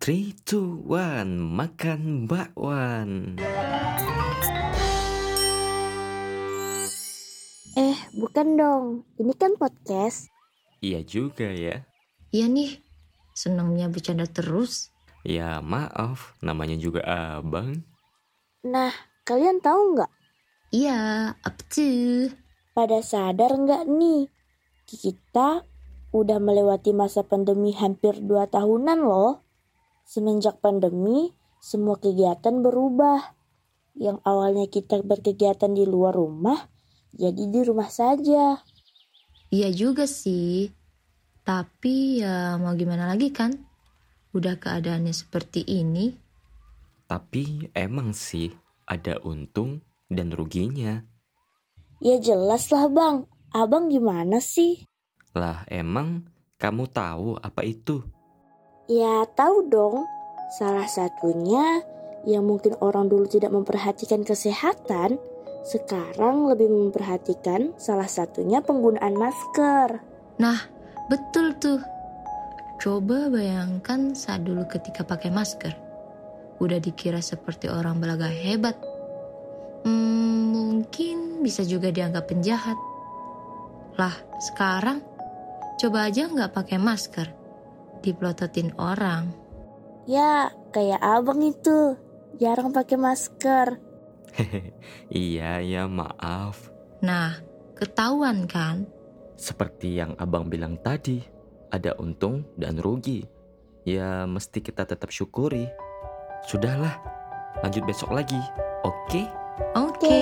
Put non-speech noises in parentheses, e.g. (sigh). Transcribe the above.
3, 2, 1, makan bakwan. Eh, bukan dong. Ini kan podcast. Iya juga ya. Iya nih, senangnya bercanda terus. Ya maaf, namanya juga abang. Nah, kalian tahu nggak? Iya, apa tuh? Pada sadar nggak nih? Kita udah melewati masa pandemi hampir 2 tahunan loh. Semenjak pandemi, semua kegiatan berubah. Yang awalnya kita berkegiatan di luar rumah, jadi di rumah saja. Iya juga sih. Tapi ya mau gimana lagi kan? Udah keadaannya seperti ini. Tapi emang sih ada untung dan ruginya. Ya jelas lah bang, abang gimana sih? Lah emang kamu tahu apa itu? Ya tahu dong, salah satunya yang mungkin orang dulu tidak memperhatikan kesehatan, sekarang lebih memperhatikan salah satunya penggunaan masker. Nah, betul tuh. Coba bayangkan saat dulu ketika pakai masker. Udah dikira seperti orang belaga hebat. Hmm, mungkin bisa juga dianggap penjahat. Lah, sekarang coba aja nggak pakai masker. Dipelototin orang. Ya, kayak abang itu, jarang pakai masker. (laughs) iya ya maaf. Nah, ketahuan kan? Seperti yang abang bilang tadi, ada untung dan rugi. Ya mesti kita tetap syukuri. Sudahlah, lanjut besok lagi. Oke? Oke.